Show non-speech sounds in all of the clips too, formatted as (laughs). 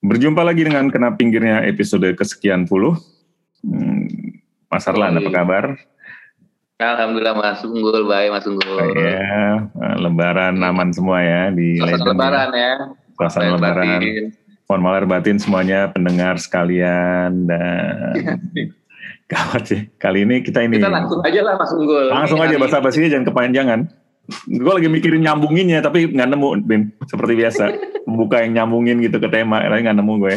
Berjumpa lagi dengan Kena Pinggirnya episode kesekian puluh. Hmm, Mas Arlan, apa kabar? Alhamdulillah Mas Unggul, baik Mas Unggul. Ya, lebaran aman semua ya di Suasana Legend lebaran ya. Suasana lebaran. batin. Mohon maaf lahir batin semuanya pendengar sekalian dan (laughs) gawat sih. Kali ini kita ini Kita langsung aja lah Mas Unggul. langsung aja Ini hari- bahasa basinya jangan kepanjangan. Gue lagi mikirin nyambunginnya tapi nggak nemu, Bin. Seperti biasa, membuka yang nyambungin gitu ke tema, tapi nggak nemu gue.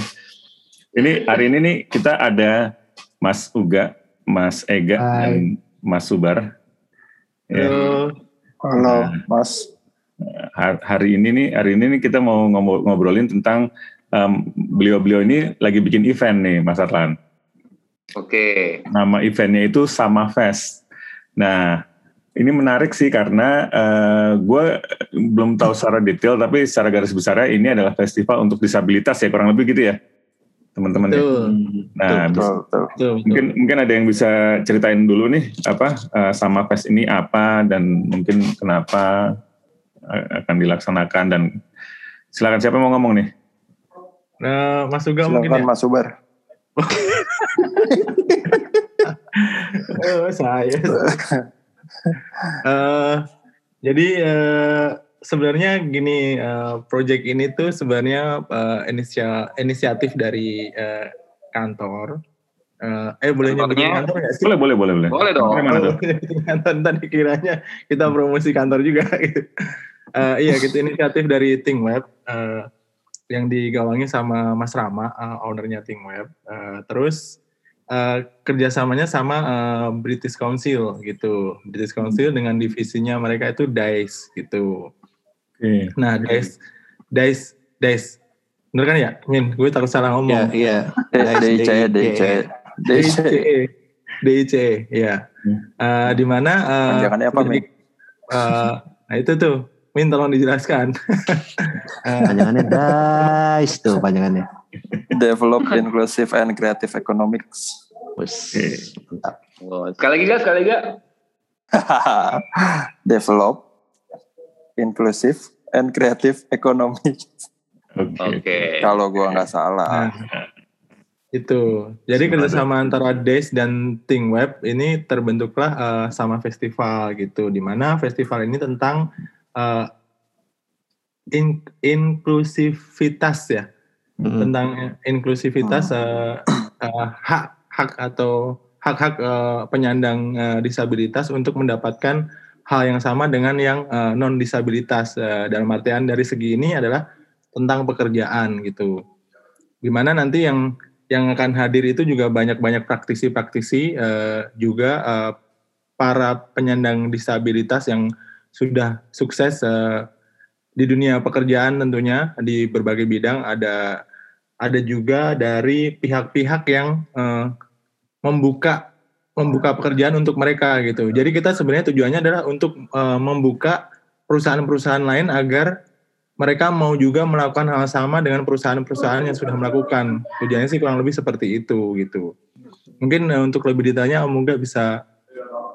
Ini hari ini nih kita ada Mas Uga, Mas Ega, Hai. dan Mas Subar. Ya, Halo. Halo, Mas. har- hari ini nih, hari ini nih kita mau ngobrol- ngobrolin tentang beliau-beliau ini lagi bikin event nih, Mas Arlan. Oke. Nama eventnya itu Sama Fest. Nah, ini menarik sih karena gue belum tahu secara detail, tapi secara garis besarnya ini adalah festival untuk disabilitas ya, kurang lebih gitu ya, teman-teman. ya. Betul. Nah, Betul, betul. Betul, mungkin mungkin ada yang bisa ceritain dulu nih apa eh, Sama Fest ini apa dan mungkin kenapa eh, akan dilaksanakan dan silakan siapa yang mau ngomong nih? Nah, Mas Uga mungkin ya. Mas Ubar. (laughs) Oh, saya. (laughs) Eh, jadi eh, sebenarnya gini, eh, project ini tuh sebenarnya eh, inisia- inisiatif dari eh, kantor. Eh, eh boleh nyebutin kantor nggak sih? Boleh, boleh, boleh, boleh. Boleh dong. Mana tuh? boleh nyebutin (laughs) kantor tadi kiranya kita promosi kantor juga (laughs) gitu. Eh, iya, gitu inisiatif dari Think Web eh, yang digawangi sama Mas Rama, eh, ownernya Think Web. Eh, terus eh, kerjasamanya sama eh, British Council gitu. British Council dengan divisinya mereka itu DICE gitu. Oke. Nah, DICE, DICE, DICE. Bener kan ya, Min? Gue takut salah Iya, ngomong. iya. DIC, DIC. DIC. DICE, DICE, ya. Hmm. Eh, di mana? Panjangannya apa, Min? eh, nah itu tuh, Min tolong dijelaskan. (laughs) Eh, Panjangannya DICE tuh panjangannya. Develop Inclusive and Creative Economics. Wes, mantap. Oh, sekali lagi Kak, sekali lagi Kak. (laughs) Develop Inclusive and Creative Economics. Oke. Oke. Kalau gua nggak salah. Nah, itu. Jadi Sebenarnya- kerjasama antara DES dan Think Web ini terbentuklah eh, sama festival gitu. Di mana festival ini tentang eh, in- inklusivitas ya. Mm. Tentang inklusivitas eh, eh, hak hak atau hak-hak eh, penyandang eh, disabilitas untuk mendapatkan hal yang sama dengan yang non disabilitas. dalam artian dari segi ini adalah tentang pekerjaan gitu. Gimana nanti yang yang akan hadir itu juga banyak-banyak praktisi-praktisi eh, juga eh, para penyandang disabilitas yang sudah sukses eh, di dunia pekerjaan tentunya di berbagai bidang ada ada juga dari pihak-pihak yang eh, membuka membuka pekerjaan untuk mereka gitu. Jadi kita sebenarnya tujuannya adalah untuk eh, membuka perusahaan-perusahaan lain agar mereka mau juga melakukan hal sama dengan perusahaan-perusahaan yang sudah melakukan. Tujuannya sih kurang lebih seperti itu gitu. Mungkin eh, untuk lebih detailnya Om Muga bisa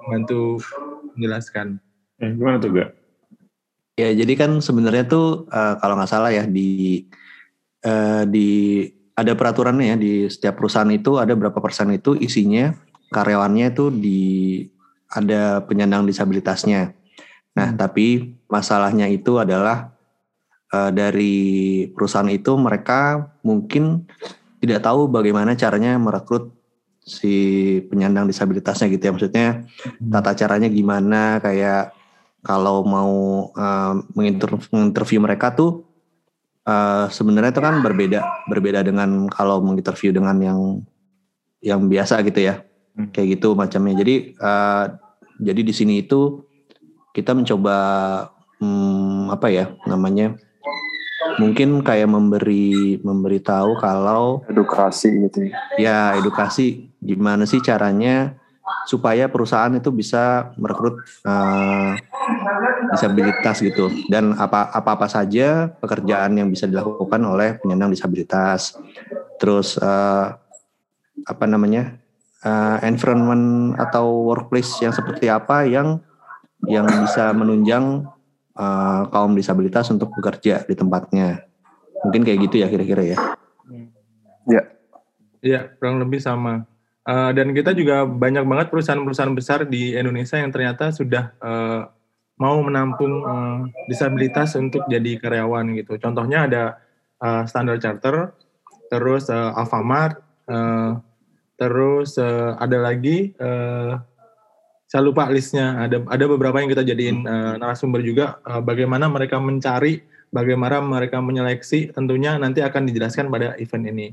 membantu menjelaskan. Eh, gimana tuh, Gak? Ya jadi kan sebenarnya tuh eh, kalau nggak salah ya di eh, di ada peraturannya ya di setiap perusahaan itu ada berapa persen itu isinya karyawannya itu di ada penyandang disabilitasnya. Nah tapi masalahnya itu adalah eh, dari perusahaan itu mereka mungkin tidak tahu bagaimana caranya merekrut si penyandang disabilitasnya gitu ya. Maksudnya tata caranya gimana kayak kalau mau menginter- menginterview mereka tuh eh, sebenarnya itu kan berbeda berbeda dengan kalau menginterview dengan yang yang biasa gitu ya Hmm. kayak gitu macamnya jadi eh, jadi di sini itu kita mencoba hmm, apa ya namanya mungkin kayak memberi memberitahu kalau Edukasi gitu ya. ya edukasi gimana sih caranya supaya perusahaan itu bisa merekrut eh, disabilitas gitu dan apa apa apa saja pekerjaan yang bisa dilakukan oleh penyandang disabilitas terus eh, apa namanya eh, environment atau workplace yang seperti apa yang yang bisa menunjang eh, kaum disabilitas untuk bekerja di tempatnya mungkin kayak gitu ya kira-kira ya Ya. Iya, kurang lebih sama. Uh, dan kita juga banyak banget perusahaan-perusahaan besar di Indonesia yang ternyata sudah uh, mau menampung uh, disabilitas untuk jadi karyawan gitu. Contohnya ada uh, Standard Charter, terus uh, Alfamart, uh, terus uh, ada lagi uh, saya lupa listnya. Ada ada beberapa yang kita jadiin uh, narasumber juga. Uh, bagaimana mereka mencari, bagaimana mereka menyeleksi. Tentunya nanti akan dijelaskan pada event ini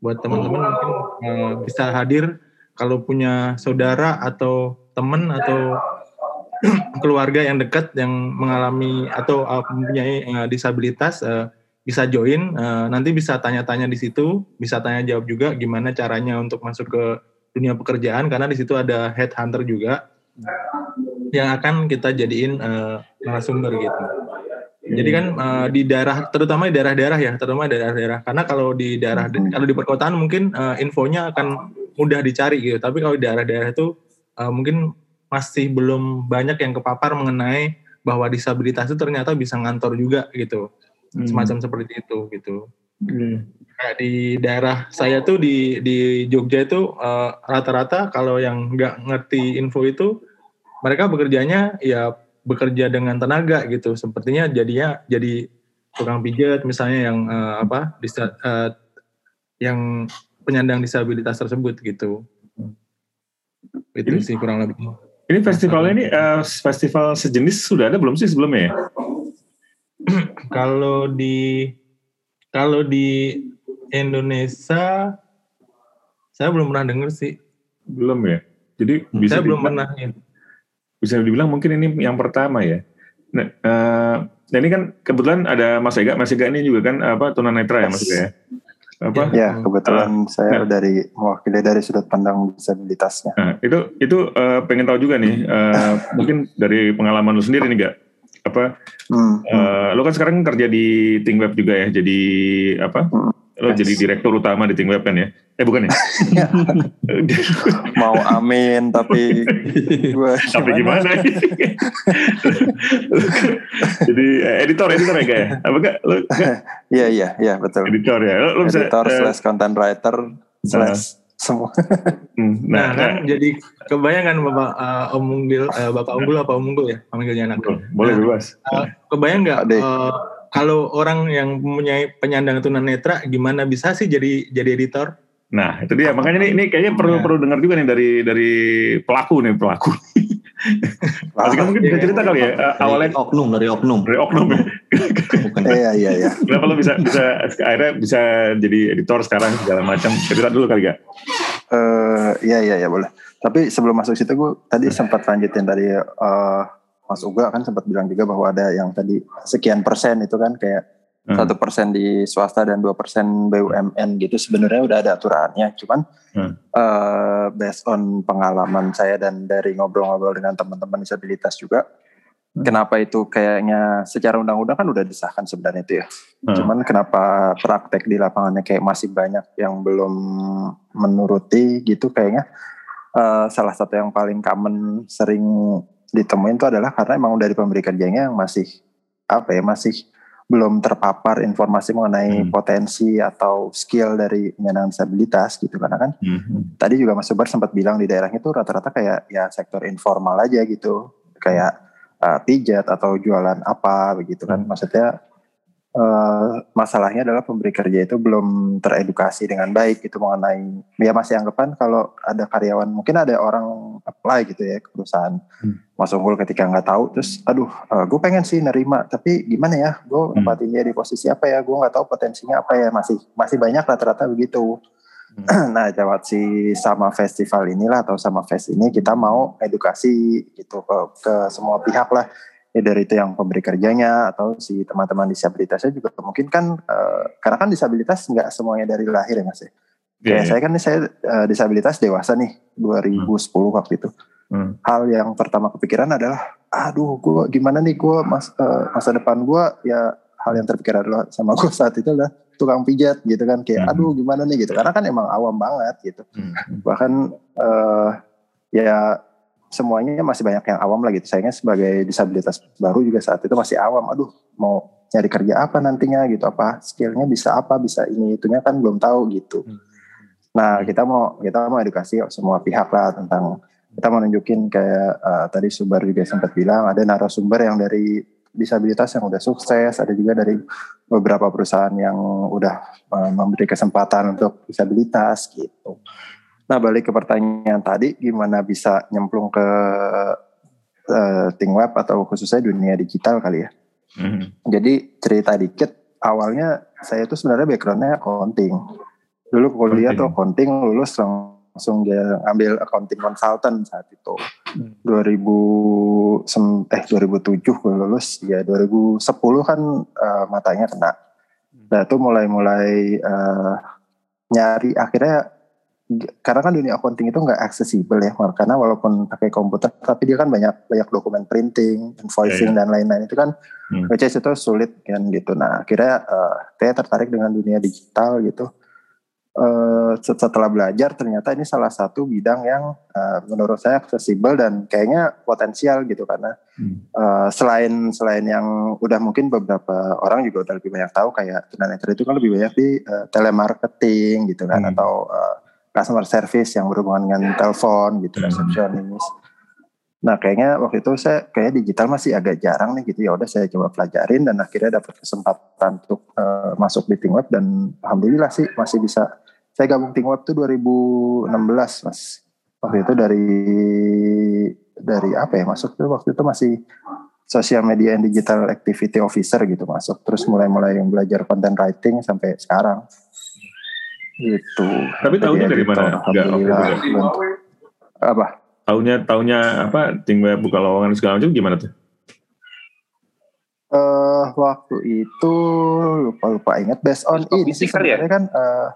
buat teman-teman mungkin uh, bisa hadir kalau punya saudara atau teman atau (clears throat) keluarga yang dekat yang mengalami atau uh, mempunyai uh, disabilitas uh, bisa join uh, nanti bisa tanya-tanya di situ bisa tanya jawab juga gimana caranya untuk masuk ke dunia pekerjaan karena di situ ada headhunter juga yang akan kita jadiin uh, narasumber gitu. Jadi kan uh, di daerah, terutama di daerah-daerah ya, terutama di daerah-daerah. Karena kalau di daerah, hmm. kalau di perkotaan mungkin uh, infonya akan mudah dicari gitu. Tapi kalau di daerah-daerah itu uh, mungkin masih belum banyak yang kepapar mengenai bahwa disabilitas itu ternyata bisa ngantor juga gitu. Hmm. Semacam seperti itu gitu. Hmm. Kayak di daerah saya tuh di di Jogja itu rata-rata uh, kalau yang nggak ngerti info itu mereka bekerjanya ya bekerja dengan tenaga gitu. Sepertinya jadinya jadi tukang pijat misalnya yang uh, apa bisa uh, yang penyandang disabilitas tersebut gitu. Itu ini, sih kurang lebih. Ini festivalnya ini uh, festival sejenis sudah ada belum sih sebelumnya ya? (clears throat) kalau di kalau di Indonesia saya belum pernah dengar sih. Belum ya. Jadi bisa saya belum pernah ya bisa dibilang mungkin ini yang pertama ya. Nah, uh, nah ini kan kebetulan ada Mas Ega, Mas Ega ini juga kan apa tunanetra ya Mas Ega ya? Apa? Ya, kebetulan uh, saya nah, dari mewakili dari sudut pandang disabilitasnya. Nah, itu itu uh, pengen tahu juga nih, uh, mungkin dari pengalaman lu sendiri nih gak? Apa? Hmm, uh, Lo kan sekarang kerja di Web juga ya, jadi apa? Hmm, lo yes. jadi direktur utama di Web kan ya? Eh bukan ya? (laughs) Mau amin tapi gue (laughs) tapi gimana? (laughs) Jadi eh, editor editor ya gak ya? Apa gak? Iya iya iya betul. Editor ya. Lo, lo bisa, editor uh, slash content writer slash uh, semua. Hmm, nah, nah kan nah. jadi kebayang bapak uh, Om Unggul, uh, bapak Unggul apa Om Unggul ya panggilnya anak. Boleh nah, bebas. Uh, kebayang nggak? Uh, kalau orang yang mempunyai penyandang tunanetra gimana bisa sih jadi jadi editor? Nah, itu dia. Makanya ini, ini kayaknya perlu ya. perlu dengar juga nih dari dari pelaku nih pelaku. Pasti kan mungkin bisa cerita kali ya uh, awalnya oknum dari oknum dari oknum ya. (laughs) Iya iya iya. Kenapa lo bisa bisa akhirnya bisa jadi editor sekarang segala macam cerita dulu kali gak? Eh uh, iya iya iya boleh. Tapi sebelum masuk situ gue tadi sempat lanjutin tadi uh, Mas Uga kan sempat bilang juga bahwa ada yang tadi sekian persen itu kan kayak Hmm. satu persen di swasta dan dua persen BUMN gitu sebenarnya udah ada aturannya cuman hmm. uh, based on pengalaman saya dan dari ngobrol-ngobrol dengan teman-teman disabilitas juga hmm. kenapa itu kayaknya secara undang-undang kan udah disahkan sebenarnya itu ya hmm. cuman kenapa praktek di lapangannya kayak masih banyak yang belum menuruti gitu kayaknya uh, salah satu yang paling common sering ditemuin itu adalah karena emang dari pemberi kerjanya yang masih apa ya masih belum terpapar informasi mengenai hmm. potensi atau skill dari penyandang disabilitas gitu karena kan hmm. tadi juga Mas Subar sempat bilang di daerahnya itu rata-rata kayak ya sektor informal aja gitu kayak uh, pijat atau jualan apa begitu kan hmm. maksudnya uh, masalahnya adalah pemberi kerja itu belum teredukasi dengan baik itu mengenai ya masih anggapan kalau ada karyawan mungkin ada orang apply gitu ya ke perusahaan hmm. Mas Unggul ketika nggak tahu terus aduh uh, eh, gue pengen sih nerima tapi gimana ya gue hmm. nempatin dia di posisi apa ya gue nggak tahu potensinya apa ya masih masih banyak rata-rata begitu hmm. (clears throat) nah jawab si sama festival inilah atau sama fest ini kita mau edukasi gitu ke, ke semua pihak lah ya dari itu yang pemberi kerjanya atau si teman-teman disabilitasnya juga mungkin kan uh, karena kan disabilitas nggak semuanya dari lahir ya mas ya. Yeah, yeah. saya kan nih saya uh, disabilitas dewasa nih 2010 hmm. waktu itu. Hmm. Hal yang pertama kepikiran adalah, aduh, gue gimana nih gue mas, uh, masa depan gue ya hal yang terpikir adalah sama gue saat itu adalah tukang pijat gitu kan kayak, hmm. aduh gimana nih gitu karena kan emang awam banget gitu. Hmm. Bahkan uh, ya semuanya masih banyak yang awam lah gitu. Sayangnya sebagai disabilitas baru juga saat itu masih awam. Aduh, mau nyari kerja apa nantinya gitu apa skillnya bisa apa bisa ini itunya kan belum tahu gitu nah kita mau kita mau edukasi semua pihak lah tentang kita mau nunjukin kayak uh, tadi Subar juga sempat bilang ada narasumber yang dari disabilitas yang udah sukses ada juga dari beberapa perusahaan yang udah uh, memberi kesempatan untuk disabilitas gitu nah balik ke pertanyaan tadi gimana bisa nyemplung ke uh, ting web atau khususnya dunia digital kali ya. Mm-hmm. Jadi cerita dikit, awalnya saya itu sebenarnya backgroundnya accounting. Dulu kuliah tuh accounting, lulus langsung dia ambil accounting consultant saat itu. Hmm. 2000 eh 2007 gue lulus, ya 2010 kan uh, matanya kena. Nah itu mulai-mulai uh, nyari akhirnya karena kan dunia accounting itu nggak aksesibel ya karena walaupun pakai komputer tapi dia kan banyak banyak dokumen printing invoicing yeah, yeah. dan lain-lain itu kan hmm. which is itu sulit kan gitu nah akhirnya uh, saya tertarik dengan dunia digital gitu uh, setelah belajar ternyata ini salah satu bidang yang uh, menurut saya aksesibel dan kayaknya potensial gitu karena hmm. uh, selain selain yang udah mungkin beberapa orang juga udah lebih banyak tahu kayak tunanetra itu kan lebih banyak di uh, telemarketing gitu kan hmm. atau uh, customer service yang berhubungan dengan telepon gitu hmm. resepsionis. Nah kayaknya waktu itu saya kayak digital masih agak jarang nih gitu ya udah saya coba pelajarin dan akhirnya dapat kesempatan untuk uh, masuk di Web dan alhamdulillah sih masih bisa. Saya gabung Web tuh 2016 mas. Waktu itu dari dari apa ya masuk tuh waktu itu masih social media and digital activity officer gitu masuk terus mulai-mulai yang belajar content writing sampai sekarang Gitu. Tapi tahunya dari mana? Enggak, Apa? Tahunya tahunya apa? Tinggal buka lowongan segala macam gimana tuh? Eh uh, waktu itu lupa lupa ingat based on ini sih ya? sebenarnya ya? kan uh,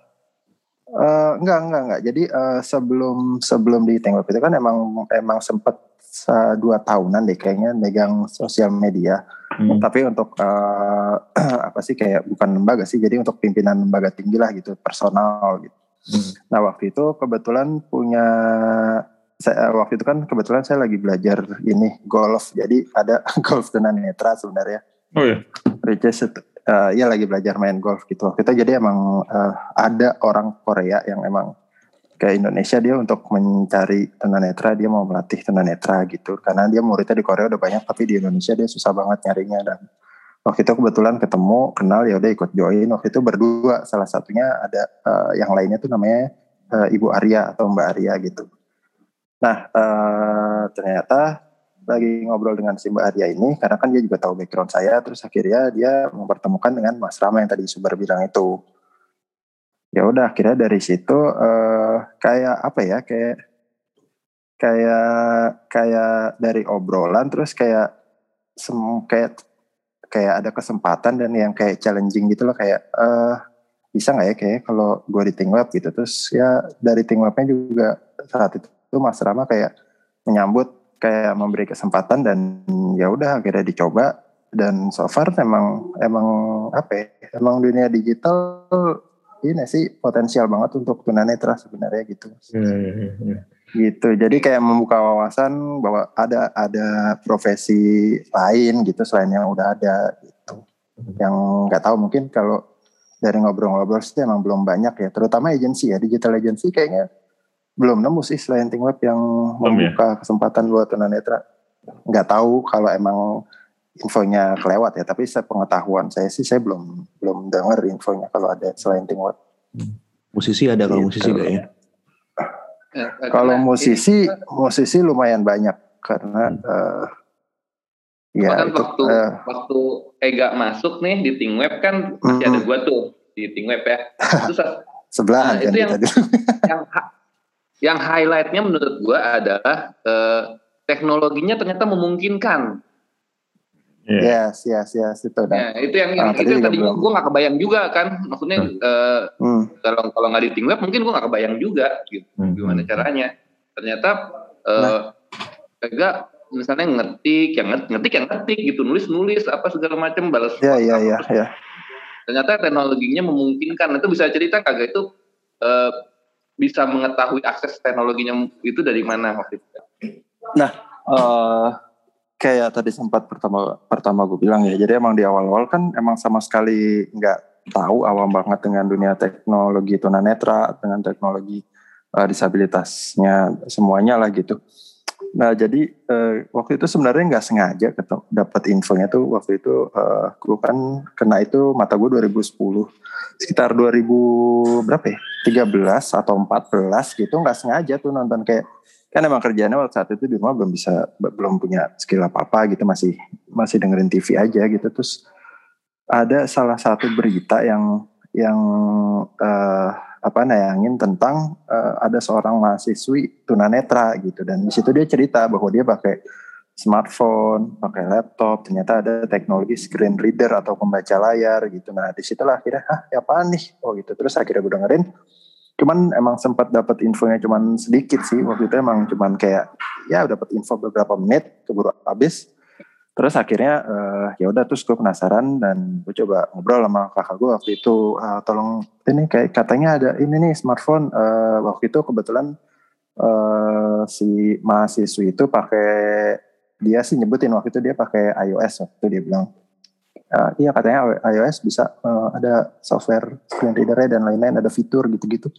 uh, enggak enggak enggak. Jadi uh, sebelum sebelum di Tengok itu kan emang emang sempet dua tahunan deh kayaknya megang sosial media. Hmm. Tapi untuk uh, (clears throat) apa sih kayak bukan lembaga sih, jadi untuk pimpinan lembaga tinggi lah gitu, personal gitu. Hmm. Nah waktu itu kebetulan punya saya waktu itu kan kebetulan saya lagi belajar ini golf, jadi ada (laughs) golf netra sebenarnya. Oh ya. Which is, uh, ya lagi belajar main golf gitu. Itu jadi emang uh, ada orang Korea yang emang ke Indonesia dia untuk mencari tunanetra dia mau melatih tunanetra gitu. Karena dia muridnya di Korea udah banyak tapi di Indonesia dia susah banget nyarinya. Dan waktu itu kebetulan ketemu kenal ya udah ikut join. Waktu itu berdua salah satunya ada uh, yang lainnya tuh namanya uh, Ibu Arya atau Mbak Arya gitu. Nah uh, ternyata lagi ngobrol dengan si Mbak Arya ini karena kan dia juga tahu background saya terus akhirnya dia mempertemukan dengan Mas Rama yang tadi Subar bilang itu. Ya udah akhirnya dari situ uh, kayak apa ya kayak kayak kayak dari obrolan terus kayak sem kayak kayak ada kesempatan dan yang kayak challenging gitu loh kayak uh, bisa nggak ya kayak kalau gue di Web gitu. Terus ya dari Webnya juga saat itu Mas Rama kayak menyambut kayak memberi kesempatan dan ya udah akhirnya dicoba. Dan so far emang emang apa ya emang dunia digital ini sih potensial banget untuk tunanetra sebenarnya gitu. Hmm, hmm. Gitu. Jadi kayak membuka wawasan bahwa ada ada profesi lain gitu selain yang udah ada gitu. Yang nggak tahu mungkin kalau dari ngobrol-ngobrol sih emang belum banyak ya, terutama agensi ya, digital agency kayaknya belum nemu sih selain Web yang belum ya? membuka ya? kesempatan buat tunanetra. Nggak tahu kalau emang infonya kelewat ya, tapi sepengetahuan saya sih saya belum belum dengar infonya kalau ada selain Tingwat. Hmm. Musisi ada kalau gitu. musisi gak ya? Eh, kalau musisi, musisi lumayan banyak karena hmm. uh, ya kan itu, waktu uh, waktu Ega masuk nih di Ting Web kan masih mm, ada gua tuh di Ting Web ya. Itu (laughs) sebelahan nah, kan itu yang, (laughs) yang yang highlightnya menurut gua adalah uh, teknologinya ternyata memungkinkan Yeah. Yes, yes, yes itu. Nah, itu yang, yang itu yang tadi gue gak kebayang juga kan, maksudnya hmm. Uh, hmm. kalau kalau nggak di Web mungkin gue gak kebayang juga, gitu. Hmm. Gimana caranya? Ternyata uh, nah. misalnya ngetik, yang ngetik yang ngetik gitu, nulis nulis apa segala macam balas. Iya iya iya. Ya. Ternyata teknologinya memungkinkan. Itu bisa cerita kagak itu uh, bisa mengetahui akses teknologinya itu dari mana waktu itu? Nah, uh, kayak tadi sempat pertama pertama gue bilang ya. Jadi emang di awal-awal kan emang sama sekali nggak tahu awam banget dengan dunia teknologi tunanetra, dengan teknologi uh, disabilitasnya semuanya lah gitu. Nah jadi uh, waktu itu sebenarnya nggak sengaja ketemu dapat infonya tuh waktu itu uh, gue kan kena itu mata gue 2010 sekitar 2000 berapa ya 13 atau 14 gitu nggak sengaja tuh nonton kayak kan emang kerjanya waktu saat itu di rumah belum bisa belum punya skill apa apa gitu masih masih dengerin TV aja gitu terus ada salah satu berita yang yang uh, apa nayangin tentang uh, ada seorang mahasiswi tunanetra gitu dan di situ dia cerita bahwa dia pakai smartphone, pakai laptop, ternyata ada teknologi screen reader atau pembaca layar gitu. Nah di situlah akhirnya, ah ya apa nih? Oh gitu. Terus akhirnya gue dengerin, cuman emang sempat dapat infonya cuman sedikit sih. Waktu itu emang cuman kayak ya dapat info beberapa menit keburu habis. Terus akhirnya uh, ya udah terus gue penasaran dan gue coba ngobrol sama kakak gue waktu itu uh, tolong ini kayak katanya ada ini nih smartphone. Uh, waktu itu kebetulan uh, si mahasiswi itu pakai dia sih nyebutin waktu itu dia pakai iOS waktu dia bilang uh, iya katanya iOS bisa uh, ada software screen reader dan lain-lain ada fitur gitu-gitu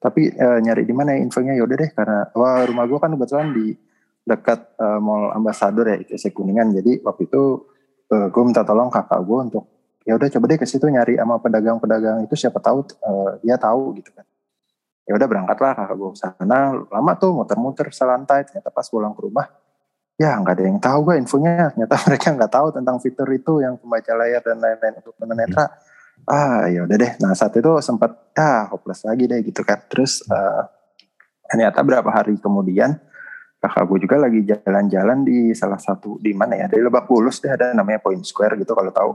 tapi uh, nyari di mana ya infonya? Ya udah deh karena wah rumah gue kan kebetulan di dekat uh, Mall Ambassador ya ITC Kuningan. Jadi waktu itu uh, gue minta tolong kakak gue untuk ya udah coba deh ke situ nyari sama pedagang-pedagang itu siapa tahu uh, dia tahu gitu kan. Ya udah berangkatlah kakak gue sana. Lama tuh muter-muter selantai. Ternyata pas pulang ke rumah ya nggak ada yang tahu gue infonya. Ternyata (laughs) mereka nggak tahu tentang fitur itu yang pembaca layar dan lain-lain untuk tunanetra hmm. Ah ya udah deh. Nah saat itu sempat ah hopeless lagi deh gitu kan. Terus uh, ternyata berapa hari kemudian kakak gue juga lagi jalan-jalan di salah satu di mana ya? Di Lebak Bulus deh ada namanya Point Square gitu kalau tahu.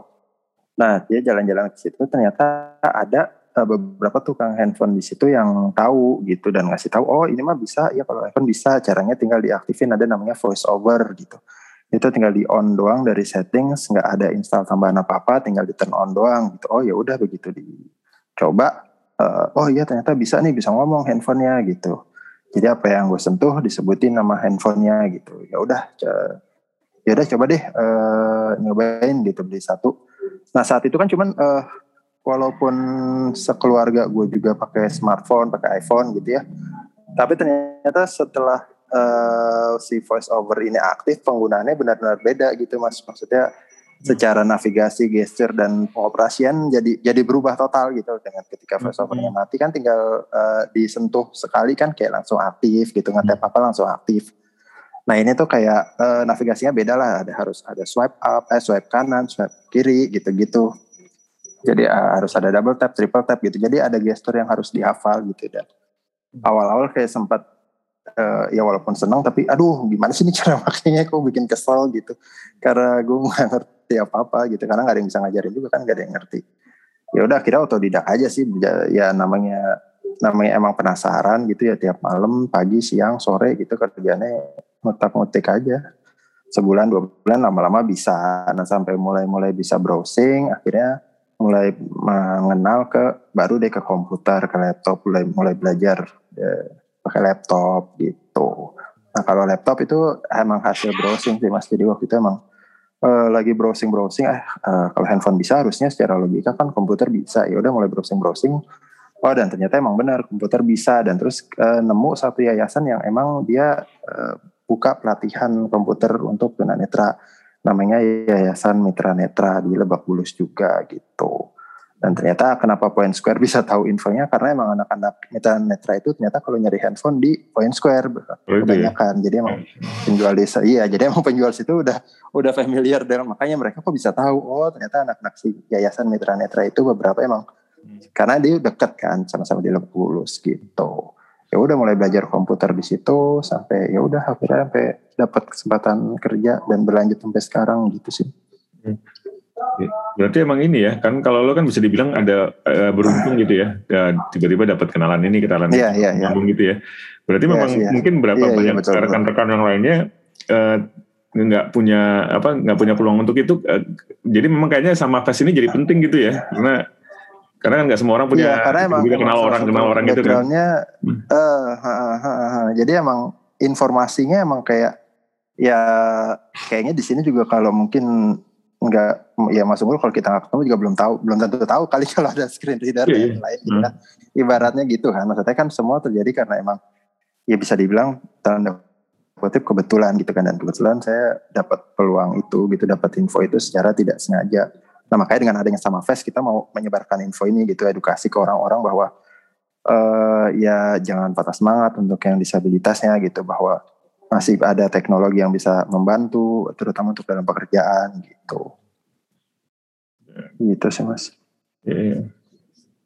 Nah dia jalan-jalan ke situ ternyata ada uh, beberapa tukang handphone di situ yang tahu gitu dan ngasih tahu oh ini mah bisa ya kalau iPhone bisa caranya tinggal diaktifin ada namanya voice over gitu itu tinggal di on doang dari settings nggak ada install tambahan apa apa tinggal di turn on doang gitu. Oh ya udah begitu dicoba uh, oh iya ternyata bisa nih bisa ngomong handphonenya gitu. Jadi apa yang gue sentuh disebutin nama handphonenya gitu. Ya udah ya udah coba deh uh, nyobain gitu beli satu. Nah saat itu kan cuman uh, walaupun sekeluarga gue juga pakai smartphone, pakai iPhone gitu ya. Tapi ternyata setelah uh, si voice over ini aktif, penggunaannya benar-benar beda gitu mas. Maksudnya secara navigasi, gesture dan pengoperasian jadi jadi berubah total gitu dengan ketika voice overnya hmm. mati kan tinggal uh, disentuh sekali kan kayak langsung aktif gitu ngetap apa langsung aktif. Nah ini tuh kayak uh, navigasinya beda lah, ada harus ada swipe up, eh swipe kanan, swipe kiri gitu-gitu jadi uh, harus ada double tap, triple tap gitu. Jadi ada gestur yang harus dihafal gitu dan awal-awal kayak sempat uh, ya walaupun senang tapi aduh gimana sih ini cara (laughs) makanya kok bikin kesel? gitu. Karena gue nggak (laughs) ngerti apa-apa gitu karena nggak ada yang bisa ngajarin juga kan nggak ada yang ngerti. Ya udah kira otodidak aja sih. Ya namanya namanya emang penasaran gitu ya tiap malam, pagi, siang, sore gitu kerjanya ngutak-ngutik aja. Sebulan dua bulan lama-lama bisa. Nah sampai mulai-mulai bisa browsing akhirnya mulai mengenal ke baru deh ke komputer ke laptop mulai mulai belajar ya, pakai laptop gitu. Nah kalau laptop itu emang hasil browsing sih mas. Jadi waktu itu emang uh, lagi browsing browsing eh uh, kalau handphone bisa harusnya secara logika kan komputer bisa. Ya udah mulai browsing browsing oh dan ternyata emang benar komputer bisa. Dan terus uh, nemu satu yayasan yang emang dia uh, buka pelatihan komputer untuk tunanetra. Namanya Yayasan Mitra Netra di Lebak Bulus juga gitu. Dan ternyata kenapa Point Square bisa tahu infonya karena emang anak-anak Mitra Netra itu ternyata kalau nyari handphone di Point Square oh, kebanyakan. Ya? Jadi emang penjual desa iya, jadi emang penjual situ udah udah familiar dengan makanya mereka kok bisa tahu oh ternyata anak-anak si Yayasan Mitra Netra itu beberapa emang hmm. karena dia dekat kan sama-sama di Lebak Bulus gitu ya udah mulai belajar komputer di situ sampai ya udah akhirnya sampai dapat kesempatan kerja dan berlanjut sampai sekarang gitu sih. Hmm. Berarti emang ini ya kan kalau lo kan bisa dibilang ada uh, beruntung gitu ya, tiba-tiba dapat kenalan ini kenalan yeah, yeah, yeah. gitu ya. Berarti yes, memang yeah. mungkin berapa yeah, banyak yeah, rekan-rekan yang lainnya uh, nggak punya apa nggak punya peluang untuk itu. Uh, jadi memang kayaknya sama fast ini jadi penting gitu ya, karena karena kan nggak semua orang punya ya, karena emang kenal orang kenal orang gitu kan. Uh, ha, ha, ha, ha. Jadi emang informasinya emang kayak ya kayaknya di sini juga kalau mungkin nggak ya Mas Unggul kalau kita nggak ketemu juga belum tahu belum tentu tahu kali (laughs) kalau ada screen reader yeah, yang lain. Gitu kan ibaratnya gitu kan. Maksudnya kan semua terjadi karena emang ya bisa dibilang tanda kutip kebetulan gitu kan. Dan kebetulan saya dapat peluang itu gitu dapat info itu secara tidak sengaja. Nah makanya dengan adanya sama Fest kita mau menyebarkan info ini gitu edukasi ke orang-orang bahwa uh, ya jangan patah semangat untuk yang disabilitasnya gitu bahwa masih ada teknologi yang bisa membantu terutama untuk dalam pekerjaan gitu. Ya. gitu sih mas. Ya, ya.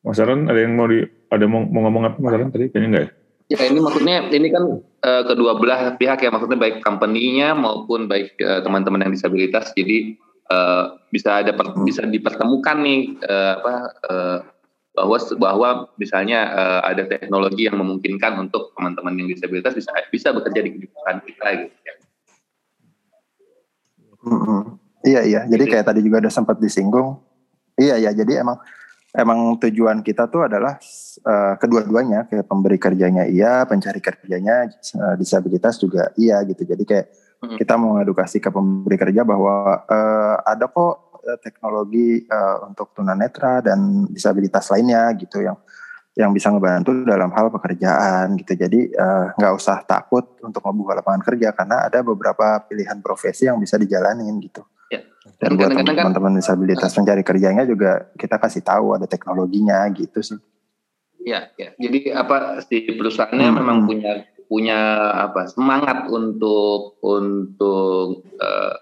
Mas Aron ada yang mau di ada mau, mau ngomong apa Mas Aron? Tadi kayaknya enggak ya? Ya ini maksudnya ini kan uh, kedua belah pihak ya. Maksudnya baik company-nya maupun baik uh, teman-teman yang disabilitas. Jadi uh, bisa ada per, bisa dipertemukan nih uh, apa uh, bahwa bahwa misalnya uh, ada teknologi yang memungkinkan untuk teman-teman yang disabilitas bisa bisa bekerja di kehidupan kita gitu ya. Mm-hmm. Iya iya, jadi kayak tadi juga ada sempat disinggung. Iya iya, jadi emang emang tujuan kita tuh adalah uh, kedua-duanya kayak pemberi kerjanya iya, pencari kerjanya uh, disabilitas juga iya gitu. Jadi kayak mm-hmm. kita mau edukasi ke pemberi kerja bahwa uh, ada kok teknologi uh, untuk tunanetra dan disabilitas lainnya gitu yang yang bisa ngebantu dalam hal pekerjaan gitu. Jadi eh, nggak uh, usah takut untuk membuka lapangan kerja karena ada beberapa pilihan profesi yang bisa dijalanin gitu. Ya. Dan, buat kan teman-teman disabilitas mencari kerjanya juga kita kasih tahu ada teknologinya gitu sih. Ya, ya. Jadi apa si perusahaannya hmm. memang punya punya apa semangat untuk untuk uh,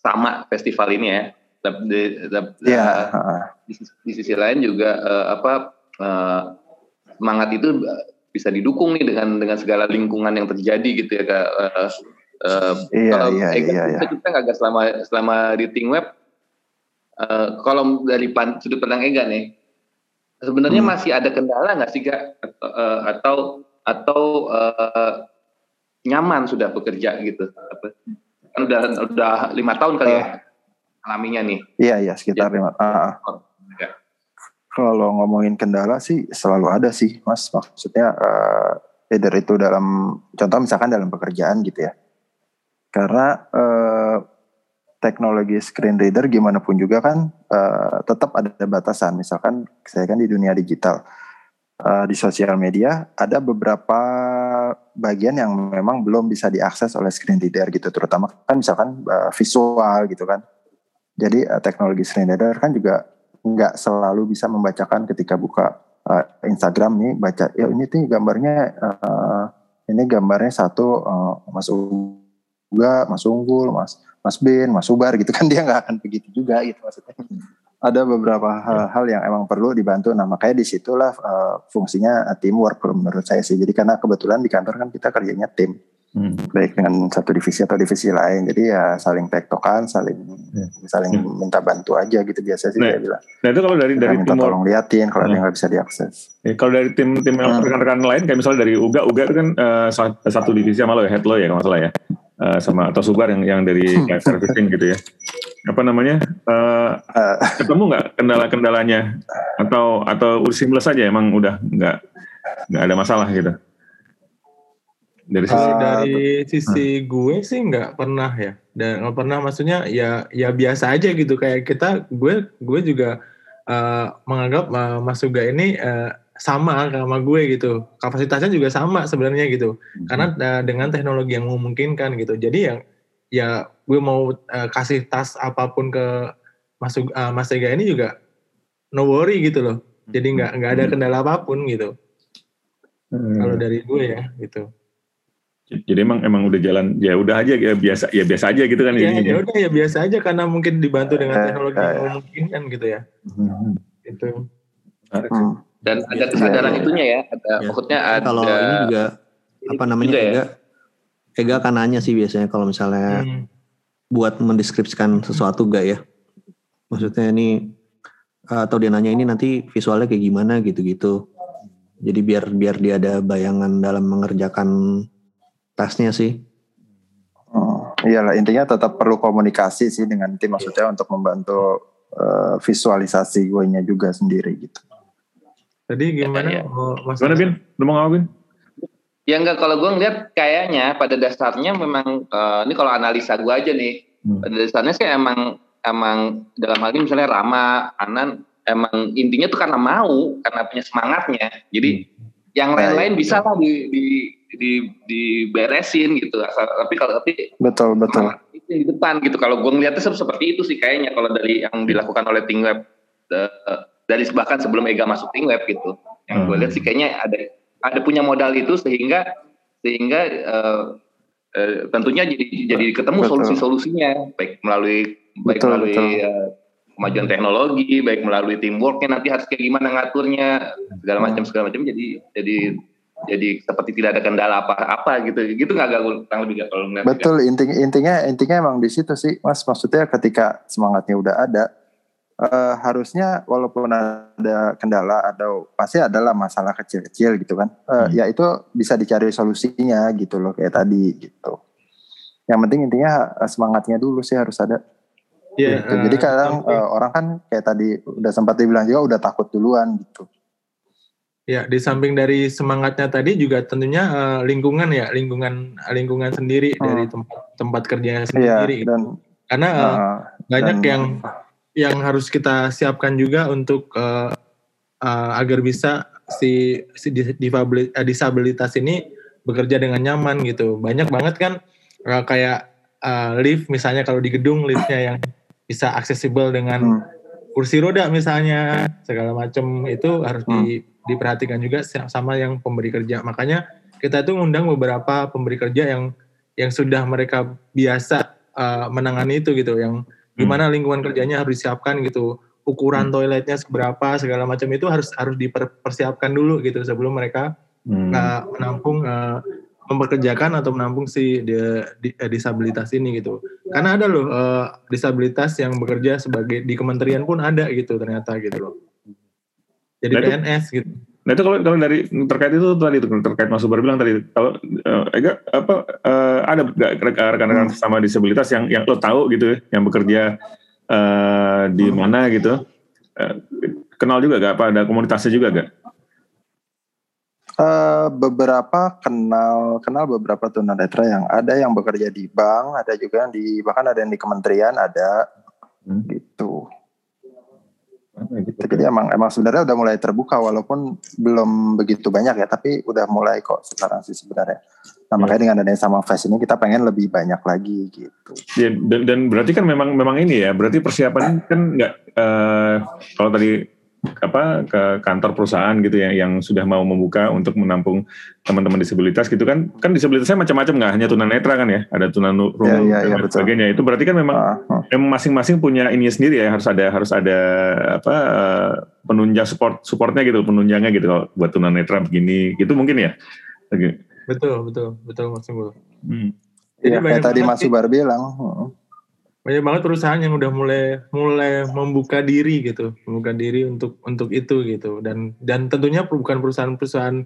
sama festival ini ya di, di, yeah. di, di sisi lain juga uh, apa uh, semangat itu bisa didukung nih dengan dengan segala lingkungan yang terjadi gitu ya kak. Uh, uh, iya, kalau iya, Ega, iya, iya. kita nggak selama selama di Think Web, uh, kalau dari pan, sudut pandang Ega nih, sebenarnya hmm. masih ada kendala nggak sih kak atau uh, atau, atau uh, nyaman sudah bekerja gitu? Apa? Kan udah udah lima tahun kali uh, ya alaminya nih? Iya iya sekitar ya. lima. Uh, ya. Kalau ngomongin kendala sih selalu ada sih mas. Maksudnya uh, either itu dalam contoh misalkan dalam pekerjaan gitu ya. Karena uh, teknologi screen reader gimana pun juga kan uh, tetap ada batasan. Misalkan saya kan di dunia digital. Uh, di sosial media ada beberapa bagian yang memang belum bisa diakses oleh screen reader gitu terutama kan misalkan uh, visual gitu kan jadi uh, teknologi screen reader kan juga nggak selalu bisa membacakan ketika buka uh, Instagram nih baca ya ini tuh gambarnya uh, ini gambarnya satu uh, Mas Uga, Mas Unggul, Mas Mas Bin, Mas Ubar gitu kan (laughs) dia nggak akan begitu juga gitu maksudnya. Ada beberapa hal-hal yang emang perlu dibantu. Nah makanya di situlah uh, fungsinya teamwork menurut saya sih. Jadi karena kebetulan di kantor kan kita kerjanya tim hmm. baik dengan satu divisi atau divisi lain jadi ya saling tektokan saling yeah. saling hmm. minta bantu aja gitu biasa sih nah, saya bilang nah itu kalau dari dari minta tim tolong liatin kalau hmm. ada yang nggak bisa diakses ya, kalau dari tim tim hmm. rekan-rekan lain kayak misalnya dari Uga Uga itu kan uh, satu divisi sama lo ya head lo ya kalau masalah ya uh, sama atau Subar yang yang dari live servicing gitu ya apa namanya uh, uh, ketemu nggak kendala-kendalanya atau atau seamless saja emang udah nggak nggak ada masalah gitu dari sisi uh, dari sisi hmm. gue sih nggak pernah ya. Dan nggak pernah maksudnya ya ya biasa aja gitu. Kayak kita gue gue juga uh, menganggap uh, Mas Suga ini uh, sama sama gue gitu. Kapasitasnya juga sama sebenarnya gitu. Hmm. karena uh, dengan teknologi yang memungkinkan gitu. Jadi yang ya gue mau uh, kasih tas apa pun ke Mas uh, Mas Suga ini juga no worry gitu loh. Jadi nggak nggak ada hmm. kendala apa pun gitu. Hmm. kalau dari gue ya gitu jadi emang emang udah jalan ya udah aja ya biasa ya biasa aja gitu kan ya, ini. Ya udah ya biasa aja karena mungkin dibantu dengan teknologi yang memungkinkan gitu ya. Hmm. Itu. Hmm. Dan ada kesadaran ya, itunya ya, ada ya. maksudnya ada kalau ini juga apa namanya juga ya? Ega kan nanya sih biasanya kalau misalnya hmm. buat mendeskripsikan sesuatu gak ya. Maksudnya ini atau dia nanya ini nanti visualnya kayak gimana gitu-gitu. Jadi biar biar dia ada bayangan dalam mengerjakan tasnya sih. Oh, iyalah intinya tetap perlu komunikasi sih dengan tim maksudnya untuk membantu uh, visualisasi gue nya juga sendiri gitu. Tadi gimana? Ya, ya. Mas gimana Bin? Lu mau ngomong Bin? Ya enggak kalau gue ngeliat kayaknya pada dasarnya memang uh, ini kalau analisa gue aja nih hmm. pada dasarnya sih emang emang dalam hal ini misalnya Rama, Anan emang intinya tuh karena mau karena punya semangatnya jadi hmm. yang lain-lain bisa lah di, di di diberesin gitu. Tapi kalau tapi betul betul. Itu di depan gitu. Kalau gue ngeliatnya seperti itu sih kayaknya kalau dari yang dilakukan oleh tim web dari bahkan sebelum Ega masuk tim web gitu. Yang gue lihat sih kayaknya ada ada punya modal itu sehingga sehingga uh, uh, tentunya jadi jadi ketemu solusi-solusinya. Baik melalui baik betul, melalui betul. Uh, kemajuan teknologi baik melalui teamworknya nanti harus kayak gimana ngaturnya segala macam segala macam. Jadi jadi jadi seperti tidak ada kendala apa-apa gitu gitu nggak gak kurang lebih gak kalau betul intinya intinya intinya emang di situ sih mas maksudnya ketika semangatnya udah ada uh, harusnya walaupun ada kendala atau pasti adalah masalah kecil-kecil gitu kan, uh, hmm. ya itu bisa dicari solusinya gitu loh kayak tadi gitu. Yang penting intinya uh, semangatnya dulu sih harus ada. Yeah, gitu. Jadi kadang uh, orang kan kayak tadi udah sempat dibilang juga udah takut duluan gitu. Ya, di samping dari semangatnya tadi juga tentunya uh, lingkungan ya, lingkungan lingkungan sendiri hmm. dari tempat tempat kerjanya sendiri. Yeah, dan, Karena uh, banyak dan, yang yang harus kita siapkan juga untuk uh, uh, agar bisa si, si disabilitas ini bekerja dengan nyaman gitu. Banyak banget kan uh, kayak uh, lift misalnya kalau di gedung liftnya yang bisa aksesibel dengan hmm. kursi roda misalnya segala macam itu harus hmm. di, diperhatikan juga sama yang pemberi kerja. Makanya kita tuh ngundang beberapa pemberi kerja yang yang sudah mereka biasa uh, menangani itu gitu yang gimana hmm. lingkungan kerjanya harus disiapkan gitu ukuran hmm. toiletnya seberapa segala macam itu harus harus dipersiapkan dulu gitu sebelum mereka hmm. uh, menampung uh, mempekerjakan atau menampung si di, di, disabilitas ini gitu karena ada loh uh, disabilitas yang bekerja sebagai di kementerian pun ada gitu ternyata gitu loh jadi nah, PNS itu, gitu nah itu kalau kalau dari terkait itu tadi itu terkait Mas Subar bilang tadi kalau uh, Ega apa uh, ada rekan-rekan hmm. sama disabilitas yang yang lo tahu gitu ya, yang bekerja uh, di hmm. mana gitu uh, kenal juga gak apa ada komunitasnya juga gak? Uh, beberapa kenal kenal beberapa tunanetra yang ada yang bekerja di bank ada juga yang di bahkan ada yang di kementerian ada hmm. gitu gitu. Jadi emang emang sebenarnya udah mulai terbuka walaupun belum begitu banyak ya, tapi udah mulai kok sekarang sih sebenarnya. Nah ya. makanya dengan adanya sama Fest ini kita pengen lebih banyak lagi gitu. Ya, dan, dan berarti kan memang memang ini ya, berarti persiapan kan nggak uh, kalau tadi apa ke kantor perusahaan gitu ya yang sudah mau membuka untuk menampung teman-teman disabilitas gitu kan. Kan disabilitasnya macam-macam nggak? Hanya tunanetra kan ya? Ada tunarungu ya, ya, dan sebagainya. Itu berarti kan memang uh, uh. masing-masing punya ini sendiri ya. Harus ada harus ada apa uh, penunjang support supportnya gitu penunjangnya gitu. Kalau buat tunanetra begini gitu mungkin ya? Betul betul betul Mas Hmm. Jadi ya, kayak tadi Mas Subar bilang banyak banget perusahaan yang udah mulai mulai membuka diri gitu. Membuka diri untuk untuk itu gitu. Dan dan tentunya bukan perusahaan-perusahaan